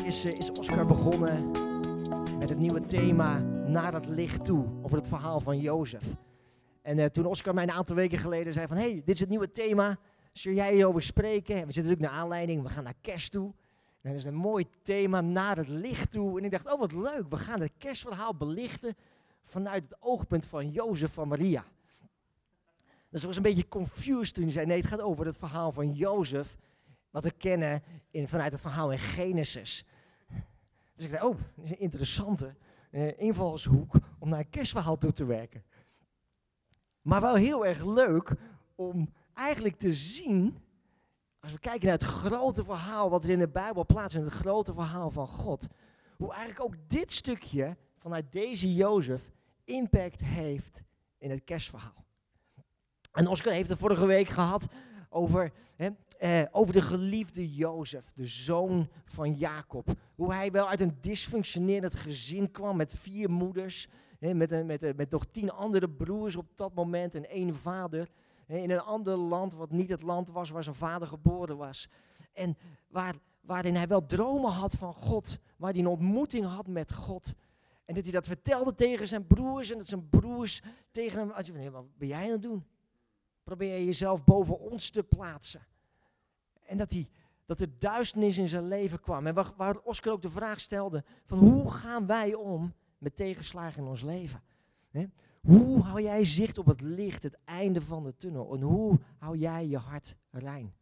is, eh, is Oscar begonnen met het nieuwe thema Naar het licht toe, over het verhaal van Jozef. En eh, toen Oscar mij een aantal weken geleden zei van, hey, dit is het nieuwe thema, zul jij hierover spreken? En we zitten natuurlijk naar aanleiding, we gaan naar kerst toe. En dat is een mooi thema, Naar het licht toe. En ik dacht, oh wat leuk, we gaan het kerstverhaal belichten vanuit het oogpunt van Jozef van Maria. Dus ik was een beetje confused toen hij zei, nee, het gaat over het verhaal van Jozef wat we kennen in, vanuit het verhaal in Genesis. Dus ik dacht, oh, dat is een interessante uh, invalshoek om naar een kerstverhaal toe te werken. Maar wel heel erg leuk om eigenlijk te zien, als we kijken naar het grote verhaal wat er in de Bijbel plaatsvindt, het grote verhaal van God, hoe eigenlijk ook dit stukje vanuit deze Jozef impact heeft in het kerstverhaal. En Oscar heeft het vorige week gehad over hè, eh, over de geliefde Jozef, de zoon van Jacob. Hoe hij wel uit een dysfunctionerend gezin kwam met vier moeders, hè, met, met, met nog tien andere broers op dat moment en één vader. Hè, in een ander land wat niet het land was waar zijn vader geboren was. En waar, waarin hij wel dromen had van God, waar hij een ontmoeting had met God. En dat hij dat vertelde tegen zijn broers en dat zijn broers tegen hem, wat ben jij het doen? Probeer je jezelf boven ons te plaatsen. En dat, hij, dat er duisternis in zijn leven kwam. En waar, waar Oscar ook de vraag stelde: van hoe gaan wij om met tegenslagen in ons leven? Hoe hou jij zicht op het licht, het einde van de tunnel? En hoe hou jij je hart rein?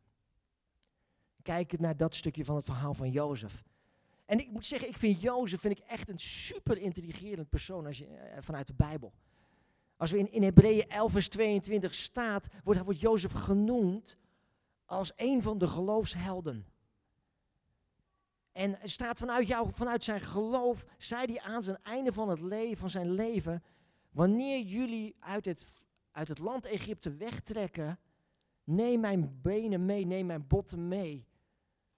Kijk naar dat stukje van het verhaal van Jozef. En ik moet zeggen, ik vind Jozef vind ik echt een super intrigerend persoon als je, eh, vanuit de Bijbel. Als we in, in Hebreeën 11 vers 22 staat, wordt, wordt Jozef genoemd als een van de geloofshelden. En staat vanuit, jou, vanuit zijn geloof, zei hij aan zijn einde van het leven, van zijn leven, wanneer jullie uit het, uit het land Egypte wegtrekken, neem mijn benen mee, neem mijn botten mee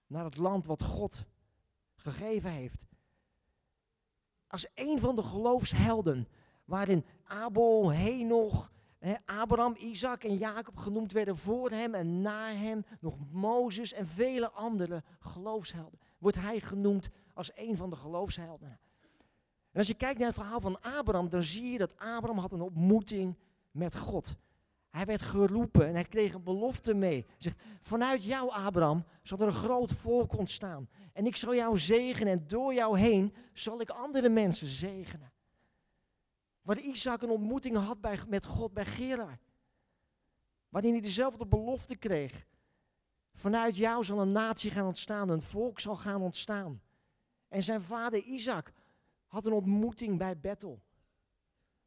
naar het land wat God gegeven heeft. Als een van de geloofshelden, waarin Abel, Henoch, Abraham, Isaac en Jacob genoemd werden voor hem en na hem, nog Mozes en vele andere geloofshelden. Wordt hij genoemd als een van de geloofshelden. En als je kijkt naar het verhaal van Abraham, dan zie je dat Abraham had een ontmoeting met God. Hij werd geroepen en hij kreeg een belofte mee. Hij zegt, vanuit jou Abraham zal er een groot volk ontstaan. En ik zal jou zegenen en door jou heen zal ik andere mensen zegenen. Waar Isaac een ontmoeting had bij, met God bij Gerar. Waarin hij dezelfde belofte kreeg. Vanuit jou zal een natie gaan ontstaan, een volk zal gaan ontstaan. En zijn vader Isaac had een ontmoeting bij Bethel.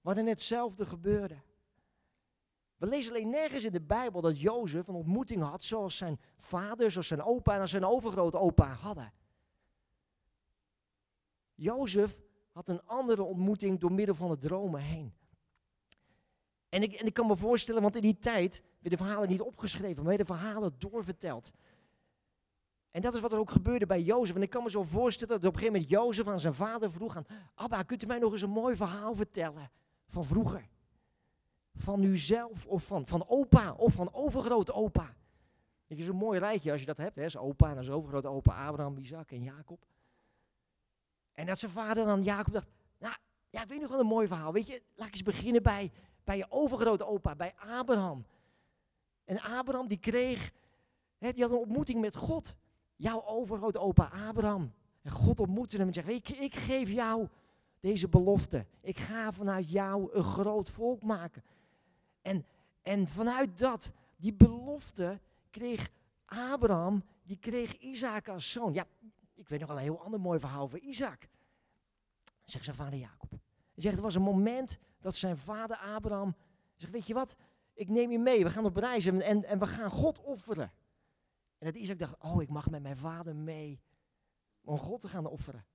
Waarin hetzelfde gebeurde. We lezen alleen nergens in de Bijbel dat Jozef een ontmoeting had zoals zijn vader, zoals zijn opa en zijn overgrootopa hadden. Jozef had een andere ontmoeting door middel van de dromen heen. En ik, en ik kan me voorstellen, want in die tijd werden de verhalen niet opgeschreven, maar werden verhalen doorverteld. En dat is wat er ook gebeurde bij Jozef. En ik kan me zo voorstellen dat op een gegeven moment Jozef aan zijn vader vroeg aan, Abba, kunt u mij nog eens een mooi verhaal vertellen van vroeger? Van uzelf of van, van opa of van overgrote opa. Dat is een mooi rijtje als je dat hebt, hè? Zijn opa en zijn overgrote opa Abraham, Isaac en Jacob. En dat zijn vader dan Jacob dacht, nou, ja, ik weet nog wel een mooi verhaal. Weet je, laat ik eens beginnen bij, bij je overgrote opa, bij Abraham. En Abraham die kreeg, hè, die had een ontmoeting met God. Jouw overgrote opa Abraham. En God ontmoette hem en zegt, ik, ik geef jou deze belofte. Ik ga vanuit jou een groot volk maken. En, en vanuit dat, die belofte, kreeg Abraham, die kreeg Isaac als zoon. Ja, ik weet nog wel een heel ander mooi verhaal over Isaac. Zegt zijn vader Jacob. Hij zegt, er was een moment dat zijn vader Abraham zegt, weet je wat, ik neem je mee, we gaan op reis en, en, en we gaan God offeren. En dat Isaac dacht, oh, ik mag met mijn vader mee om God te gaan offeren.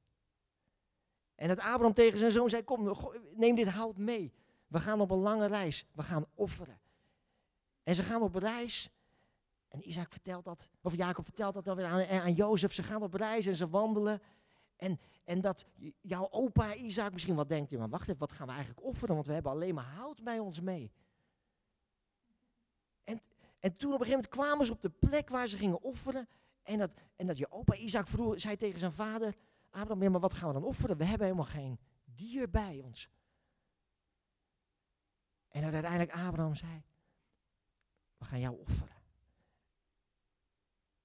En dat Abraham tegen zijn zoon zei, kom, neem dit hout mee. We gaan op een lange reis, we gaan offeren. En ze gaan op reis en Isaac vertelt dat, of Jacob vertelt dat dan weer aan, aan Jozef. Ze gaan op reis en ze wandelen. En, en dat jouw opa Isaac misschien wat denkt, maar wacht even, wat gaan we eigenlijk offeren? Want we hebben alleen maar hout bij ons mee. En, en toen op een gegeven moment kwamen ze op de plek waar ze gingen offeren. En dat, en dat je opa Isaac vroeg, zei tegen zijn vader, Abraham, ja, maar wat gaan we dan offeren? We hebben helemaal geen dier bij ons. En dat uiteindelijk Abraham zei, we gaan jou offeren.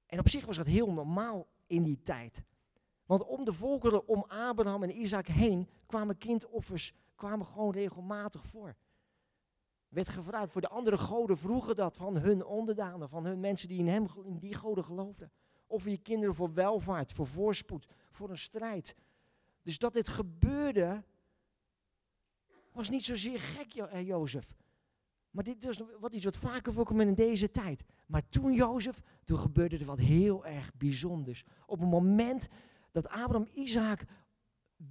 En op zich was dat heel normaal in die tijd. Want om de volkeren om Abraham en Isaac heen kwamen kindoffers kwamen gewoon regelmatig voor. Werd gevraagd voor de andere goden vroegen dat van hun onderdanen, van hun mensen die in hem in die goden geloofden. Of je kinderen voor welvaart, voor voorspoed, voor een strijd. Dus dat dit gebeurde, was niet zozeer gek, jo Jozef. Maar dit is wat iets wat vaker voorkomt in deze tijd. Maar toen Jozef, toen gebeurde er wat heel erg bijzonders. Op het moment dat Abraham Isaac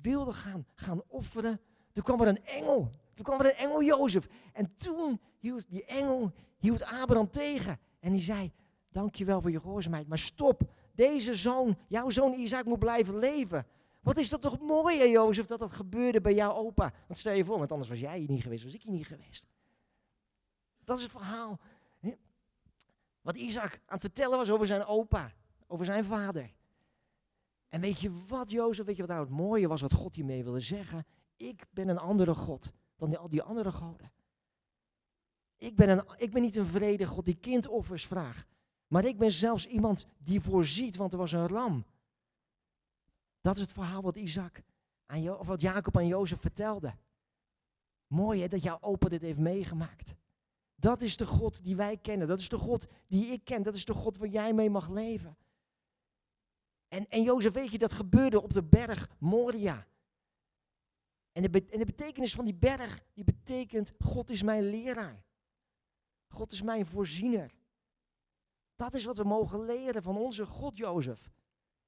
wilde gaan, gaan offeren, toen kwam er een engel. Toen kwam er een engel Jozef. En toen hield die engel hield Abraham tegen. En die zei, dankjewel voor je gehoorzaamheid. Maar stop, deze zoon, jouw zoon Isaac moet blijven leven. Wat is dat toch mooi, hè, Jozef, dat dat gebeurde bij jouw opa. Want stel je voor, want anders was jij hier niet geweest, was ik hier niet geweest. Dat is het verhaal. Hè? Wat Isaac aan het vertellen was over zijn opa, over zijn vader. En weet je wat, Jozef, weet je wat nou het mooie was, wat God hiermee wilde zeggen? Ik ben een andere God dan die, al die andere goden. Ik ben, een, ik ben niet een vrede God die kindoffers vraagt. Maar ik ben zelfs iemand die voorziet, want er was een ram. Dat is het verhaal wat Isaac aan jo of wat Jacob aan Jozef vertelde. Mooi hè, dat jouw opa dit heeft meegemaakt. Dat is de God die wij kennen. Dat is de God die ik ken. Dat is de God waar jij mee mag leven. En, en Jozef, weet je, dat gebeurde op de berg Moria. En de, en de betekenis van die berg, die betekent, God is mijn leraar. God is mijn voorziener. Dat is wat we mogen leren van onze God, Jozef.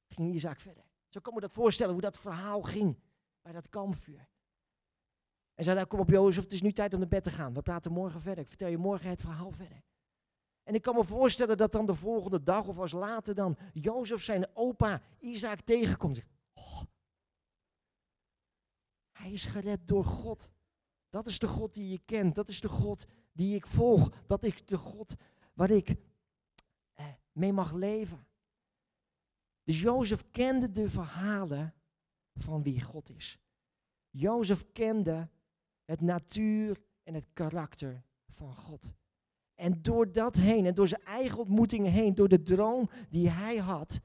Ging Isaac verder. Zo kan me dat voorstellen, hoe dat verhaal ging bij dat kampvuur. En zei, nou kom op Jozef, het is nu tijd om naar bed te gaan. We praten morgen verder. Ik vertel je morgen het verhaal verder. En ik kan me voorstellen dat dan de volgende dag of als later dan Jozef zijn opa Isaac tegenkomt. Hij is gered door God. Dat is de God die je kent. Dat is de God die ik volg. Dat is de God waar ik eh, mee mag leven. Dus Jozef kende de verhalen van wie God is. Jozef kende het natuur en het karakter van God. En door dat heen, en door zijn eigen ontmoetingen heen, door de droom die hij had,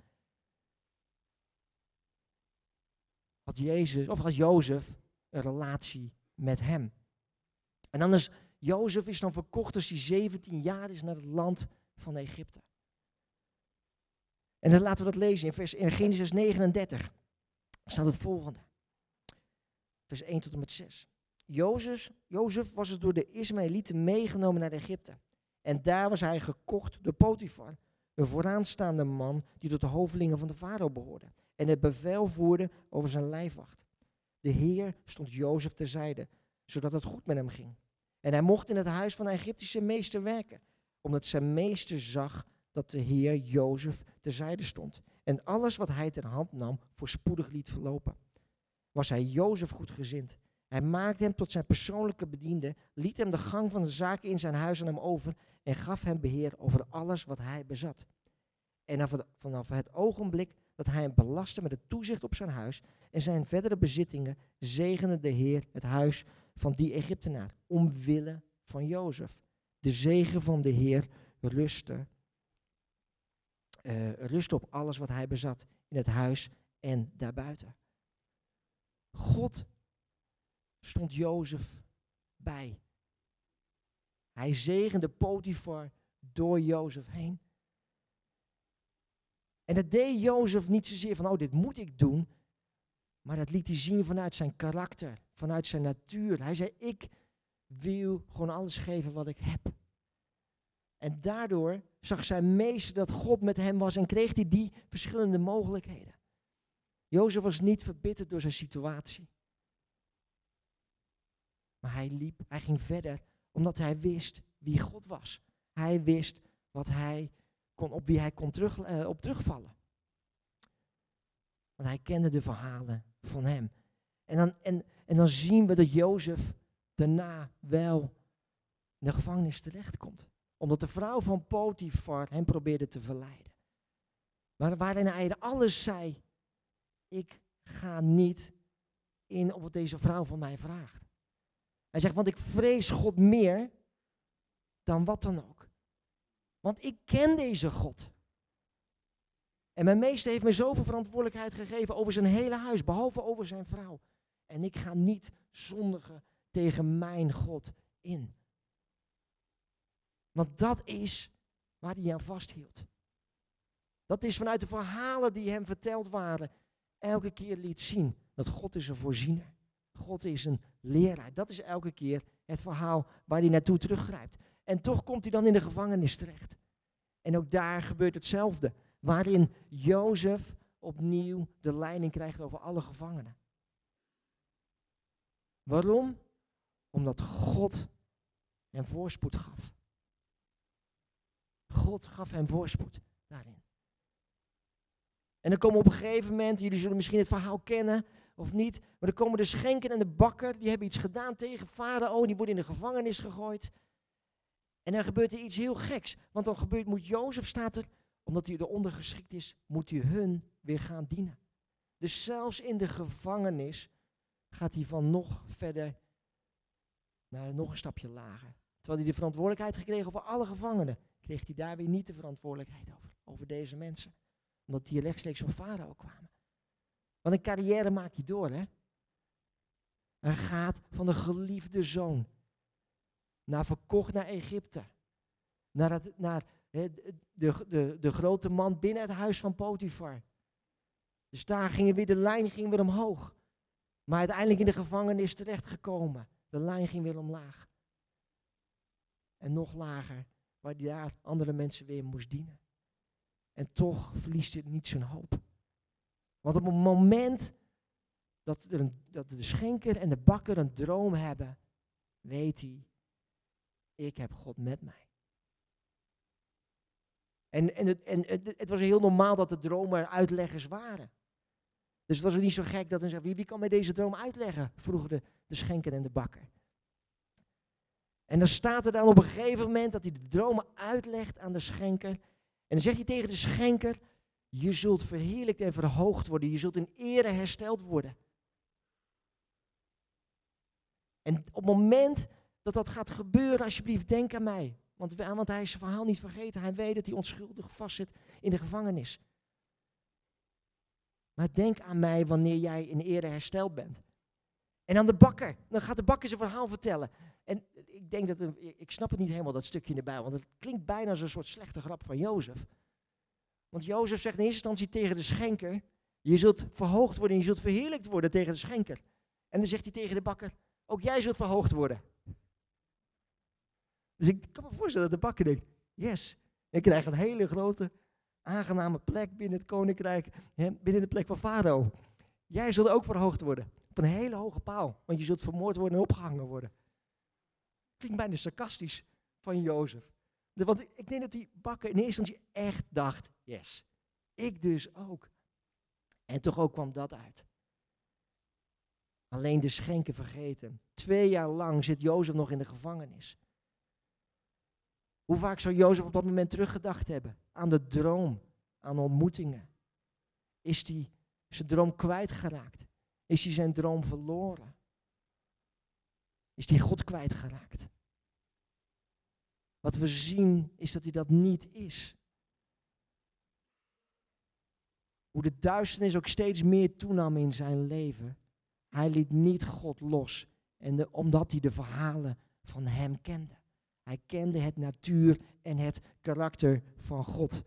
had Jezus, of had Jozef een relatie met hem. En is Jozef is dan verkocht als hij 17 jaar is naar het land van Egypte. En dan laten we dat lezen in, vers, in Genesis 39. staat het volgende. Vers 1 tot en met 6. Jozef, Jozef was dus door de Ismaëlieten meegenomen naar Egypte. En daar was hij gekocht door Potifar, een vooraanstaande man die tot de hovelingen van de farao behoorde. En het bevel voerde over zijn lijfwacht. De Heer stond Jozef terzijde, zodat het goed met hem ging. En hij mocht in het huis van de Egyptische meester werken, omdat zijn meester zag dat de Heer Jozef terzijde stond. En alles wat hij ter hand nam, voorspoedig liet verlopen. Was hij Jozef goedgezind hij maakte hem tot zijn persoonlijke bediende, liet hem de gang van de zaken in zijn huis aan hem over en gaf hem beheer over alles wat hij bezat. En vanaf het ogenblik dat hij hem belastte met het toezicht op zijn huis en zijn verdere bezittingen, zegende de Heer het huis van die Egyptenaar, omwille van Jozef. De zegen van de Heer rustte, uh, rustte op alles wat hij bezat in het huis en daarbuiten. God stond Jozef bij. Hij zegende Potifar door Jozef heen. En dat deed Jozef niet zozeer van, oh, dit moet ik doen. Maar dat liet hij zien vanuit zijn karakter, vanuit zijn natuur. Hij zei, ik wil gewoon alles geven wat ik heb. En daardoor zag zijn meester dat God met hem was en kreeg hij die verschillende mogelijkheden. Jozef was niet verbitterd door zijn situatie. Maar hij liep, hij ging verder, omdat hij wist wie God was. Hij wist wat hij kon, op wie hij kon terug, uh, op terugvallen. Want hij kende de verhalen van hem. En dan, en, en dan zien we dat Jozef daarna wel in de gevangenis terechtkomt. Omdat de vrouw van Potifar hem probeerde te verleiden. Maar waarin hij alles zei, ik ga niet in op wat deze vrouw van mij vraagt. Hij zegt, want ik vrees God meer dan wat dan ook. Want ik ken deze God. En mijn meester heeft me zoveel verantwoordelijkheid gegeven over zijn hele huis, behalve over zijn vrouw. En ik ga niet zondigen tegen mijn God in. Want dat is waar hij aan vasthield. Dat is vanuit de verhalen die hem verteld waren, elke keer liet zien dat God is een voorziener. God is een leraar. Dat is elke keer het verhaal waar hij naartoe teruggrijpt. En toch komt hij dan in de gevangenis terecht. En ook daar gebeurt hetzelfde. Waarin Jozef opnieuw de leiding krijgt over alle gevangenen. Waarom? Omdat God hem voorspoed gaf. God gaf hem voorspoed daarin. En dan komen op een gegeven moment, jullie zullen misschien het verhaal kennen of niet, maar dan komen de schenken en de bakker, die hebben iets gedaan tegen Farao, die worden in de gevangenis gegooid. En dan gebeurt er iets heel geks, want dan gebeurt, moet Jozef, staat er, omdat hij eronder geschikt is, moet hij hun weer gaan dienen. Dus zelfs in de gevangenis gaat hij van nog verder naar nog een stapje lager. Terwijl hij de verantwoordelijkheid gekregen over alle gevangenen, kreeg hij daar weer niet de verantwoordelijkheid over, over deze mensen. Omdat die rechtstreeks van farao kwamen. Want een carrière maakt hij door, hè. Hij gaat van de geliefde zoon naar verkocht naar Egypte. Naar, naar de, de, de, de grote man binnen het huis van Potifar. Dus daar ging weer de lijn ging weer omhoog. Maar uiteindelijk in de gevangenis terechtgekomen. De lijn ging weer omlaag. En nog lager, waar hij daar andere mensen weer moest dienen. En toch verliest hij niet zijn hoop. Want op het moment dat, een, dat de schenker en de bakker een droom hebben, weet hij, ik heb God met mij. En, en, het, en het, was heel normaal dat de dromen uitleggers waren. Dus het was ook niet zo gek dat hij zei, wie, wie kan mij deze droom uitleggen? Vroegen de, de schenker en de bakker. En dan staat er dan op een gegeven moment dat hij de dromen uitlegt aan de schenker. En dan zegt hij tegen de schenker, je zult verheerlijkt en verhoogd worden. Je zult in ere hersteld worden. En op het moment dat dat gaat gebeuren, alsjeblieft, denk aan mij. Want, want hij is zijn verhaal niet vergeten. Hij weet dat hij onschuldig vastzit in de gevangenis. Maar denk aan mij wanneer jij in ere hersteld bent. En aan de bakker. Dan gaat de bakker zijn verhaal vertellen. En ik denk dat, ik snap het niet helemaal, dat stukje in de Bijbel. Want het klinkt bijna als een soort slechte grap van Jozef. Want Jozef zegt in eerste instantie tegen de schenker, je zult verhoogd worden en je zult verheerlijkt worden tegen de schenker. En dan zegt hij tegen de bakker, ook jij zult verhoogd worden. Dus ik kan me voorstellen dat de bakker denkt, yes, ik krijg een hele grote, aangename plek binnen het koninkrijk, binnen de plek van Farao. Jij zult ook verhoogd worden, op een hele hoge paal, want je zult vermoord worden en opgehangen worden. Klinkt bijna sarcastisch van Jozef. Want ik denk dat die bakker in eerste instantie echt dacht, yes, ik dus ook. En toch ook kwam dat uit. Alleen de schenken vergeten. Twee jaar lang zit Jozef nog in de gevangenis. Hoe vaak zou Jozef op dat moment teruggedacht hebben? Aan de droom, aan ontmoetingen. Is hij zijn droom kwijtgeraakt? Is hij zijn droom verloren? Is hij God kwijtgeraakt? Wat we zien is dat hij dat niet is. Hoe de duisternis ook steeds meer toenam in zijn leven. Hij liet niet God los. En omdat hij de verhalen van hem kende. Hij kende het natuur en het karakter van God.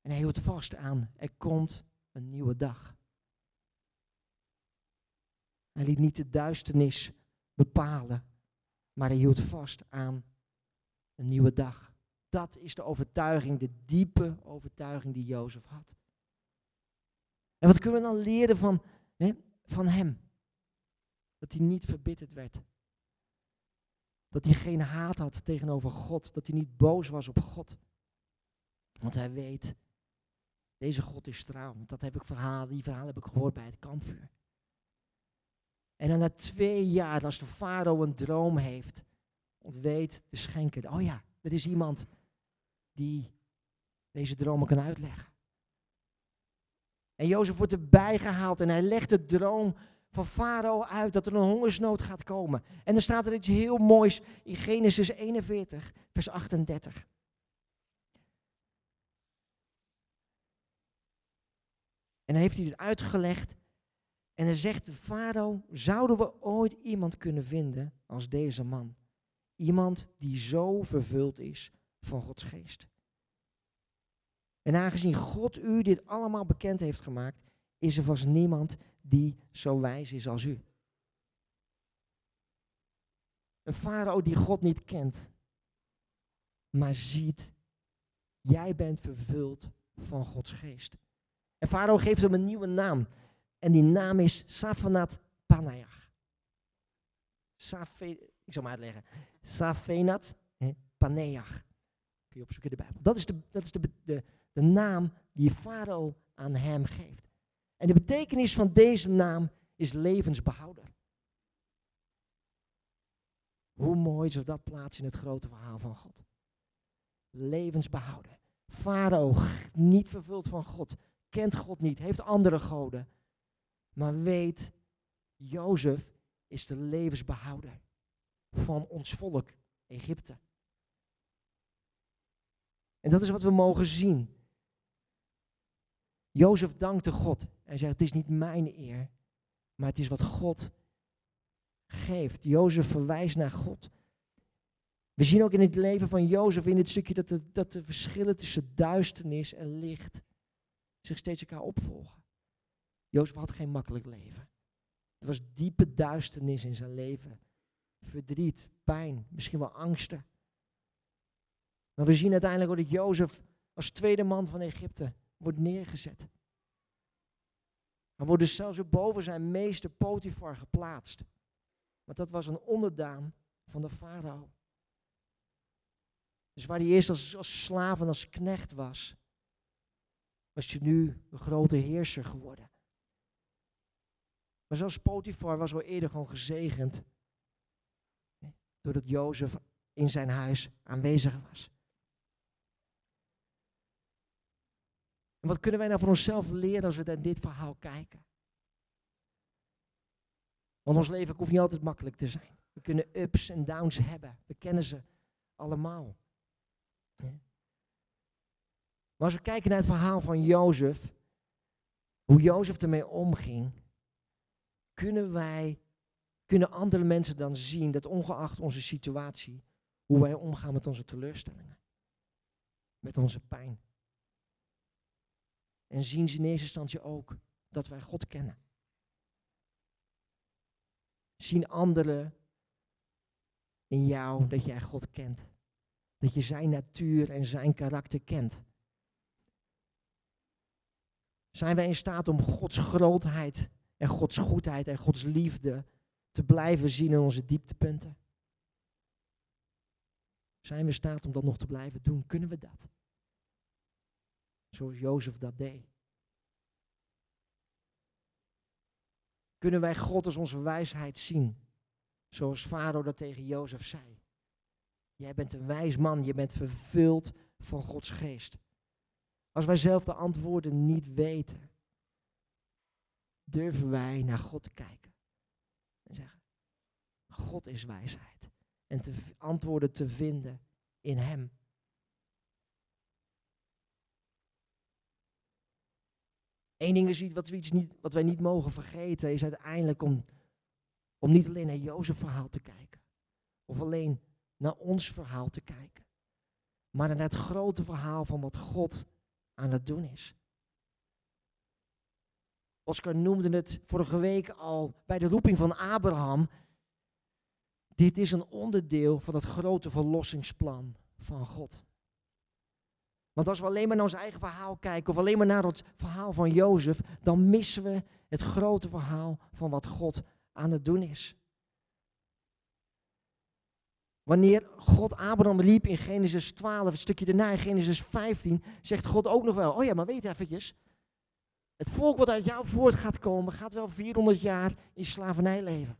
En hij hield vast aan, er komt een nieuwe dag. Hij liet niet de duisternis bepalen, maar hij hield vast aan een nieuwe dag. Dat is de overtuiging, de diepe overtuiging die Jozef had. En wat kunnen we dan leren van, hè, van hem? Dat hij niet verbitterd werd. Dat hij geen haat had tegenover God. Dat hij niet boos was op God. Want hij weet, deze God is trouw. Dat heb ik verhaal, die verhalen heb ik gehoord bij het kampvuur. En dan na twee jaar, als de farao een droom heeft, ontweet de schenker, oh ja, er is iemand die deze dromen kan uitleggen. En Jozef wordt erbij gehaald en hij legt de droom van Farao uit dat er een hongersnood gaat komen. En dan staat er iets heel moois in Genesis 41, vers 38. En dan heeft hij het uitgelegd. En dan zegt de farao, zouden we ooit iemand kunnen vinden als deze man? Iemand die zo vervuld is van Gods geest. En aangezien God u dit allemaal bekend heeft gemaakt, is er vast niemand die zo wijs is als u. Een farao die God niet kent, maar ziet, jij bent vervuld van Gods geest. En farao geeft hem een nieuwe naam. En die naam is Safanat Panayach. Safe, ik zal maar uitleggen. Safenat Paneach. Kun je opzoeken in de Bijbel. Dat is de, dat is de, de, de naam die farao aan hem geeft. En de betekenis van deze naam is levensbehouder. Hoe mooi is dat plaats in het grote verhaal van God. Levensbehouder. Farao, niet vervuld van God, kent God niet, heeft andere goden. Maar weet, Jozef is de levensbehouder van ons volk, Egypte. En dat is wat we mogen zien. Jozef dankte God. Hij zegt, het is niet mijn eer, maar het is wat God geeft. Jozef verwijst naar God. We zien ook in het leven van Jozef, in dit stukje, dat de, dat de verschillen tussen duisternis en licht zich steeds elkaar opvolgen. Jozef had geen makkelijk leven. Er was diepe duisternis in zijn leven. Verdriet, pijn, misschien wel angsten. Maar we zien uiteindelijk ook dat Jozef als tweede man van Egypte wordt neergezet. Hij wordt dus zelfs boven zijn meester Potifar geplaatst. Want dat was een onderdaan van de farao. Dus waar hij eerst als, als slaaf en als knecht was, was hij nu een grote heerser geworden. Maar zelfs Potifar was al eerder gewoon gezegend. Doordat Jozef in zijn huis aanwezig was. En wat kunnen wij nou voor onszelf leren als we naar dit verhaal kijken? Want ons leven hoeft niet altijd makkelijk te zijn. We kunnen ups en downs hebben. We kennen ze allemaal. Maar als we kijken naar het verhaal van Jozef, hoe Jozef ermee omging, kunnen wij, kunnen andere mensen dan zien dat ongeacht onze situatie, hoe wij omgaan met onze teleurstellingen, met onze pijn. En zien ze in eerste instantie ook dat wij God kennen. Zien anderen in jou dat jij God kent. Dat je zijn natuur en zijn karakter kent. Zijn wij in staat om Gods grootheid en Gods goedheid en Gods liefde te blijven zien in onze dieptepunten? Zijn we in staat om dat nog te blijven doen? Kunnen we dat? Zoals Jozef dat deed. Kunnen wij God als onze wijsheid zien? Zoals Farao dat tegen Jozef zei. Jij bent een wijs man, je bent vervuld van Gods geest. Als wij zelf de antwoorden niet weten, durven wij naar God te kijken. En zeggen, God is wijsheid. En te antwoorden te vinden in Hem. Eén ding is wat, we iets niet, wat wij niet mogen vergeten, is uiteindelijk om, om niet alleen naar Jozef verhaal te kijken. Of alleen naar ons verhaal te kijken. Maar naar het grote verhaal van wat God aan het doen is. Oscar noemde het vorige week al bij de roeping van Abraham. Dit is een onderdeel van het grote verlossingsplan van God. Want als we alleen maar naar ons eigen verhaal kijken of alleen maar naar het verhaal van Jozef, dan missen we het grote verhaal van wat God aan het doen is. Wanneer God Abraham riep in Genesis 12, een stukje daarna in Genesis 15, zegt God ook nog wel, oh ja, maar weet eventjes, het volk wat uit jou voort gaat komen, gaat wel 400 jaar in slavernij leven.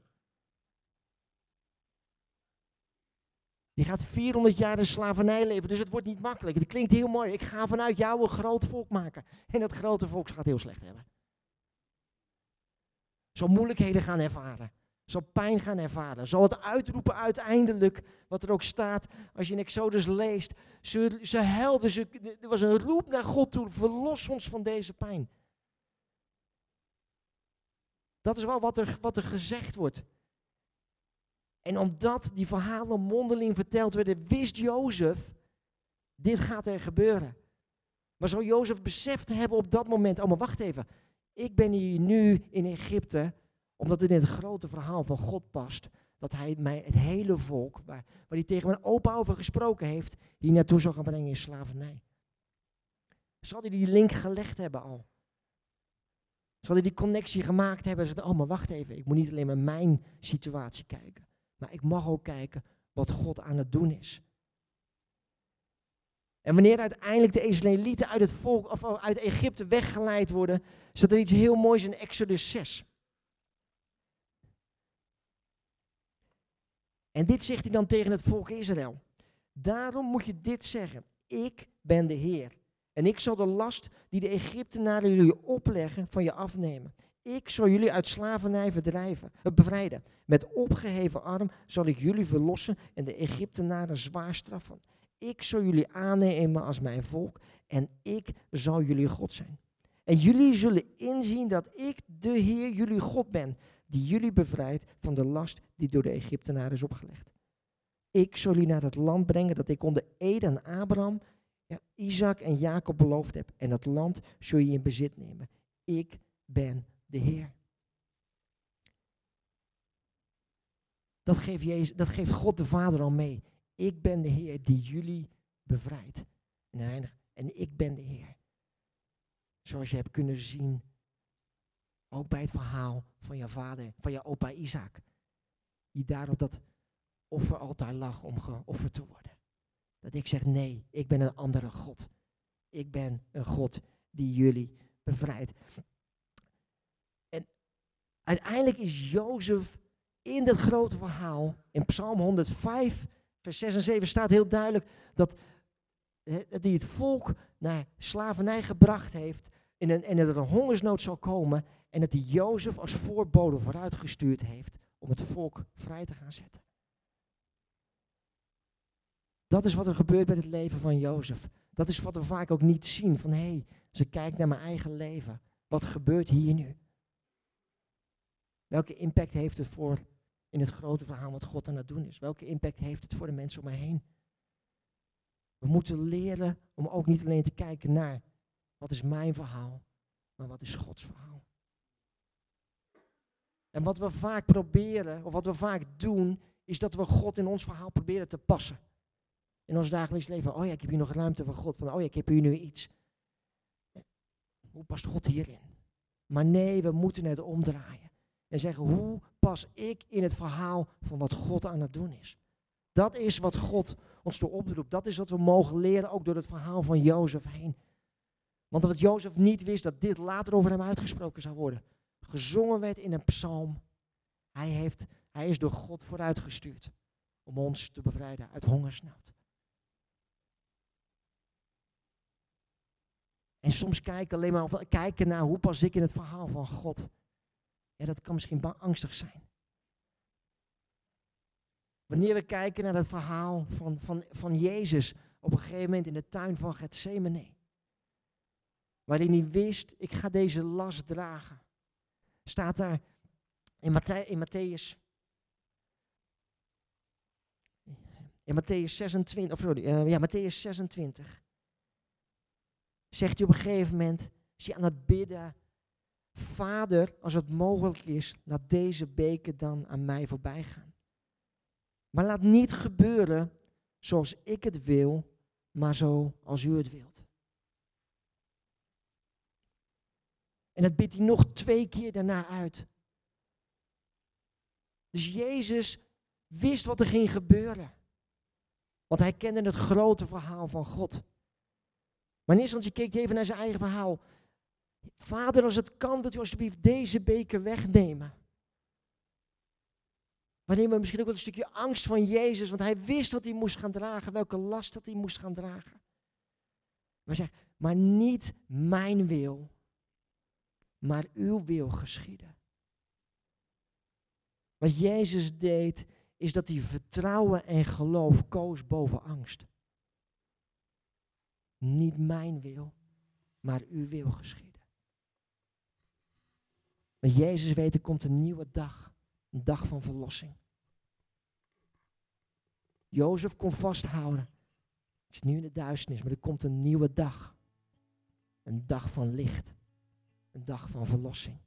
Die gaat 400 jaar in slavernij leven, dus het wordt niet makkelijk. Het klinkt heel mooi. Ik ga vanuit jou een groot volk maken. En dat grote volk gaat heel slecht hebben. Zal moeilijkheden gaan ervaren. Zal pijn gaan ervaren. Zal het uitroepen uiteindelijk, wat er ook staat, als je in Exodus leest. Ze, ze helden, ze, er was een roep naar God toe, verlos ons van deze pijn. Dat is wel wat er, wat er gezegd wordt. En omdat die verhalen mondeling verteld werden, wist Jozef, dit gaat er gebeuren. Maar zou Jozef beseft hebben op dat moment, oh maar wacht even, ik ben hier nu in Egypte, omdat het in het grote verhaal van God past, dat hij mij het hele volk, waar, waar hij tegen mijn opa over gesproken heeft, hier naartoe zou gaan brengen in slavernij. Zal hij die link gelegd hebben al? Zal hij die connectie gemaakt hebben? Ze oh maar wacht even, ik moet niet alleen maar mijn situatie kijken. Maar ik mag ook kijken wat God aan het doen is. En wanneer uiteindelijk de Israëlieten uit het volk of uit Egypte weggeleid worden, staat er iets heel moois in Exodus 6. En dit zegt hij dan tegen het volk Israël. Daarom moet je dit zeggen. Ik ben de Heer. En ik zal de last die de Egyptenaren jullie opleggen van je afnemen. Ik zal jullie uit slavernij verdrijven, uh, bevrijden. Met opgeheven arm zal ik jullie verlossen en de Egyptenaren zwaar straffen. Ik zal jullie aannemen als mijn volk en ik zal jullie God zijn. En jullie zullen inzien dat ik de Heer jullie God ben, die jullie bevrijdt van de last die door de Egyptenaren is opgelegd. Ik zal jullie naar het land brengen dat ik onder Ede aan Abraham, ja, Isaac en Jacob beloofd heb. En dat land zul je in bezit nemen. Ik ben de Heer. Dat geeft, Jezus, dat geeft God de Vader al mee. Ik ben de Heer die jullie bevrijdt. En, en ik ben de Heer. Zoals je hebt kunnen zien, ook bij het verhaal van je vader, van je opa Isaac. Die daar op dat offeraltaar lag om geofferd te worden. Dat ik zeg, nee, ik ben een andere God. Ik ben een God die jullie bevrijdt. Uiteindelijk is Jozef in dat grote verhaal, in Psalm 105, vers 6 en 7 staat heel duidelijk dat, hij het volk naar slavernij gebracht heeft en, en dat er een hongersnood zal komen en dat hij Jozef als voorbode vooruitgestuurd heeft om het volk vrij te gaan zetten. Dat is wat er gebeurt bij het leven van Jozef. Dat is wat we vaak ook niet zien. Van hé, hey, als ik kijk naar mijn eigen leven, wat gebeurt hier nu? Welke impact heeft het voor in het grote verhaal wat God aan het doen is? Welke impact heeft het voor de mensen om mij heen? We moeten leren om ook niet alleen te kijken naar wat is mijn verhaal, maar wat is Gods verhaal. En wat we vaak proberen, of wat we vaak doen, is dat we God in ons verhaal proberen te passen. In ons dagelijks leven, oh ja, ik heb hier nog ruimte voor God. Van, oh ja, ik heb hier nu iets. Hoe past God hierin? Maar nee, we moeten het omdraaien. En zeggen, hoe pas ik in het verhaal van wat God aan het doen is? Dat is wat God ons door oproept. Dat is wat we mogen leren, ook door het verhaal van Jozef heen. Want wat Jozef niet wist, dat dit later over hem uitgesproken zou worden. Gezongen werd in een psalm. Hij, heeft, hij is door God vooruitgestuurd om ons te bevrijden uit hongersnood. En soms kijken alleen maar kijken naar hoe pas ik in het verhaal van God. Ja, dat kan misschien angstig zijn. Wanneer we kijken naar het verhaal van, van, van Jezus op een gegeven moment in de tuin van Gethsemane. Waarin hij wist, ik ga deze last dragen. Staat daar in, Matthä in Matthäus. In Matthäus 26, of sorry, uh, ja, Matthäus 26. Zegt hij op een gegeven moment, is hij aan het bidden Vader, als het mogelijk is, laat deze beker dan aan mij voorbij gaan. Maar laat niet gebeuren zoals ik het wil, maar zo als u het wilt. En dat bidt hij nog twee keer daarna uit. Dus Jezus wist wat er ging gebeuren. Want hij kende het grote verhaal van God. Maar in eerste instantie keek hij even naar zijn eigen verhaal. Vader, als het kan, wilt u alsjeblieft deze beker wegnemen. Wanneer we misschien ook wel een stukje angst van Jezus, want hij wist wat hij moest gaan dragen, welke last dat hij moest gaan dragen. Maar zeg, maar niet mijn wil, maar uw wil geschieden. Wat Jezus deed, is dat hij vertrouwen en geloof koos boven angst. Niet mijn wil, maar uw wil geschieden. Maar Jezus weet, er komt een nieuwe dag. Een dag van verlossing. Jozef kon vasthouden. Ik is nu in de duisternis, maar er komt een nieuwe dag. Een dag van licht. Een dag van verlossing.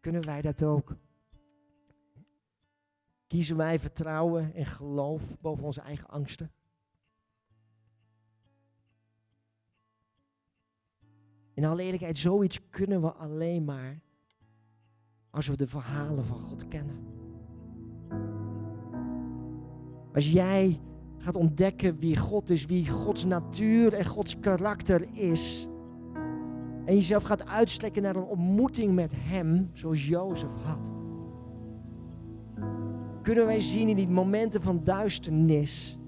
Kunnen wij dat ook? Kiezen wij vertrouwen en geloof boven onze eigen angsten? In alle eerlijkheid, zoiets kunnen we alleen maar als we de verhalen van God kennen. Als jij gaat ontdekken wie God is, wie Gods natuur en Gods karakter is, en jezelf gaat uitstrekken naar een ontmoeting met Hem, zoals Jozef had, kunnen wij zien in die momenten van duisternis,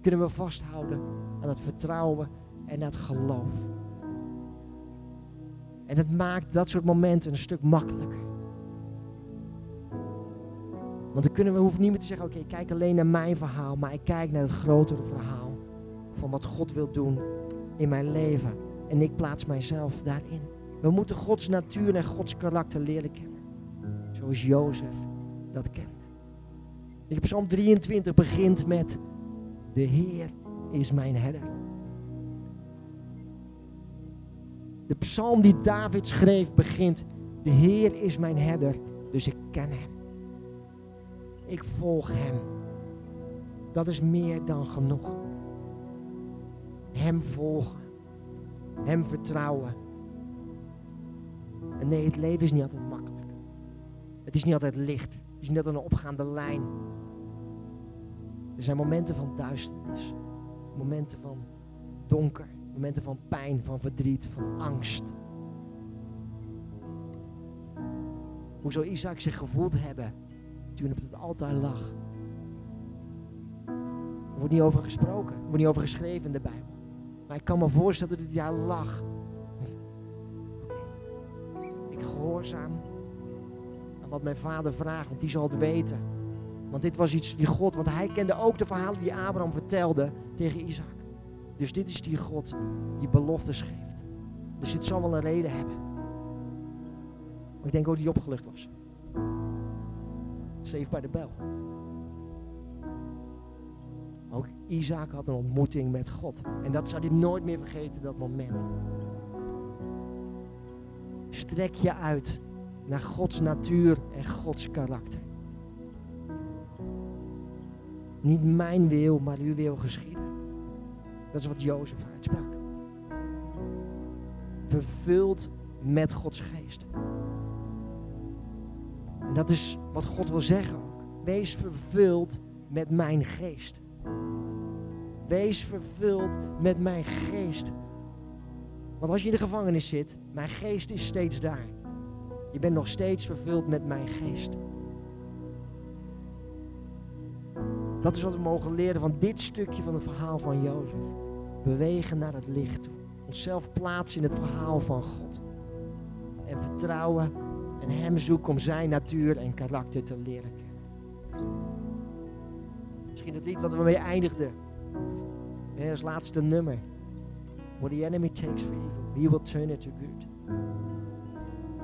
kunnen we vasthouden aan het vertrouwen en het geloof. En het maakt dat soort momenten een stuk makkelijker. Want dan kunnen we, hoeven niet meer te zeggen, oké, kijk alleen naar mijn verhaal, maar ik kijk naar het grotere verhaal van wat God wil doen in mijn leven. En ik plaats mijzelf daarin. We moeten Gods natuur en Gods karakter leren kennen. Zoals Jozef dat kende. Psalm 23 begint met, de Heer is mijn herder. De psalm die David schreef begint, de Heer is mijn herder, dus ik ken hem. Ik volg hem. Dat is meer dan genoeg. Hem volgen. Hem vertrouwen. En nee, het leven is niet altijd makkelijk. Het is niet altijd licht. Het is niet altijd een opgaande lijn. Er zijn momenten van duisternis. Momenten van donker. Momenten van pijn, van verdriet, van angst. Hoe zou Isaac zich gevoeld hebben toen op het altaar lag? Er wordt niet over gesproken. Er wordt niet over geschreven in de Bijbel. Maar ik kan me voorstellen dat hij daar lag. Ik gehoorzaam aan wat mijn vader vraagt, want die zal het weten. Want dit was iets die God, want hij kende ook de verhalen die Abraham vertelde tegen Isaac. Dus dit is die God die beloftes geeft. Dus dit zal wel een reden hebben. Ik denk ook dat hij opgelucht was. Safe bij de bel. Ook Isaac had een ontmoeting met God. En dat zou hij nooit meer vergeten, dat moment. Strek je uit naar Gods natuur en Gods karakter. Niet mijn wil, maar uw wil geschieden. Dat is wat Jozef uitsprak. Vervuld met Gods geest. En dat is wat God wil zeggen ook. Wees vervuld met mijn geest. Wees vervuld met mijn geest. Want als je in de gevangenis zit, mijn geest is steeds daar. Je bent nog steeds vervuld met mijn geest. Dat is wat we mogen leren van dit stukje van het verhaal van Jozef. Bewegen naar het licht toe. Onszelf plaatsen in het verhaal van God. En vertrouwen en Hem zoeken om Zijn natuur en karakter te leren kennen. Misschien het lied wat we mee eindigden. Ja, als laatste nummer. What the enemy takes for evil, he will turn it to good.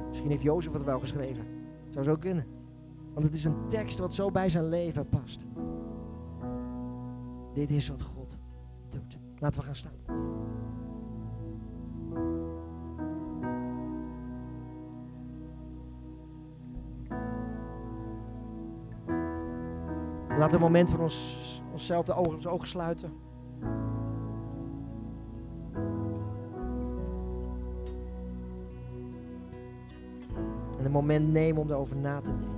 Misschien heeft Jozef het wel geschreven. Zou zo kunnen. Want het is een tekst wat zo bij zijn leven past. Dit is wat God doet. Laten we gaan staan. We een moment voor ons, onszelf de ogen, onze ogen sluiten. En een moment nemen om erover na te denken.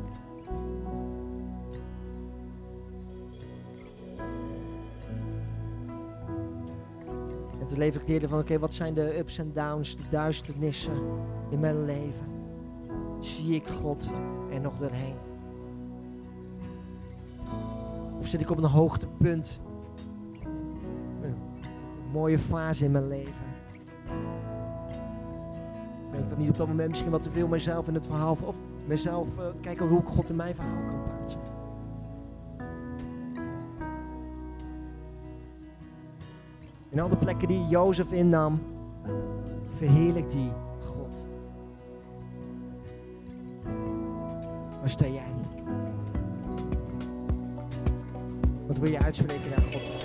En van oké, wat zijn de ups en downs, de duisternissen in mijn leven. zie ik God er nog doorheen? Of zit ik op een hoogtepunt? Een mooie fase in mijn leven. Ben ik dan niet op dat moment misschien wat te veel mezelf in het verhaal of mezelf uh, kijken hoe ik God in mijn verhaal kan plaatsen? In alle plekken die Jozef innam, verheerlijkt die God. Waar sta jij? Wat wil je uitspreken naar God?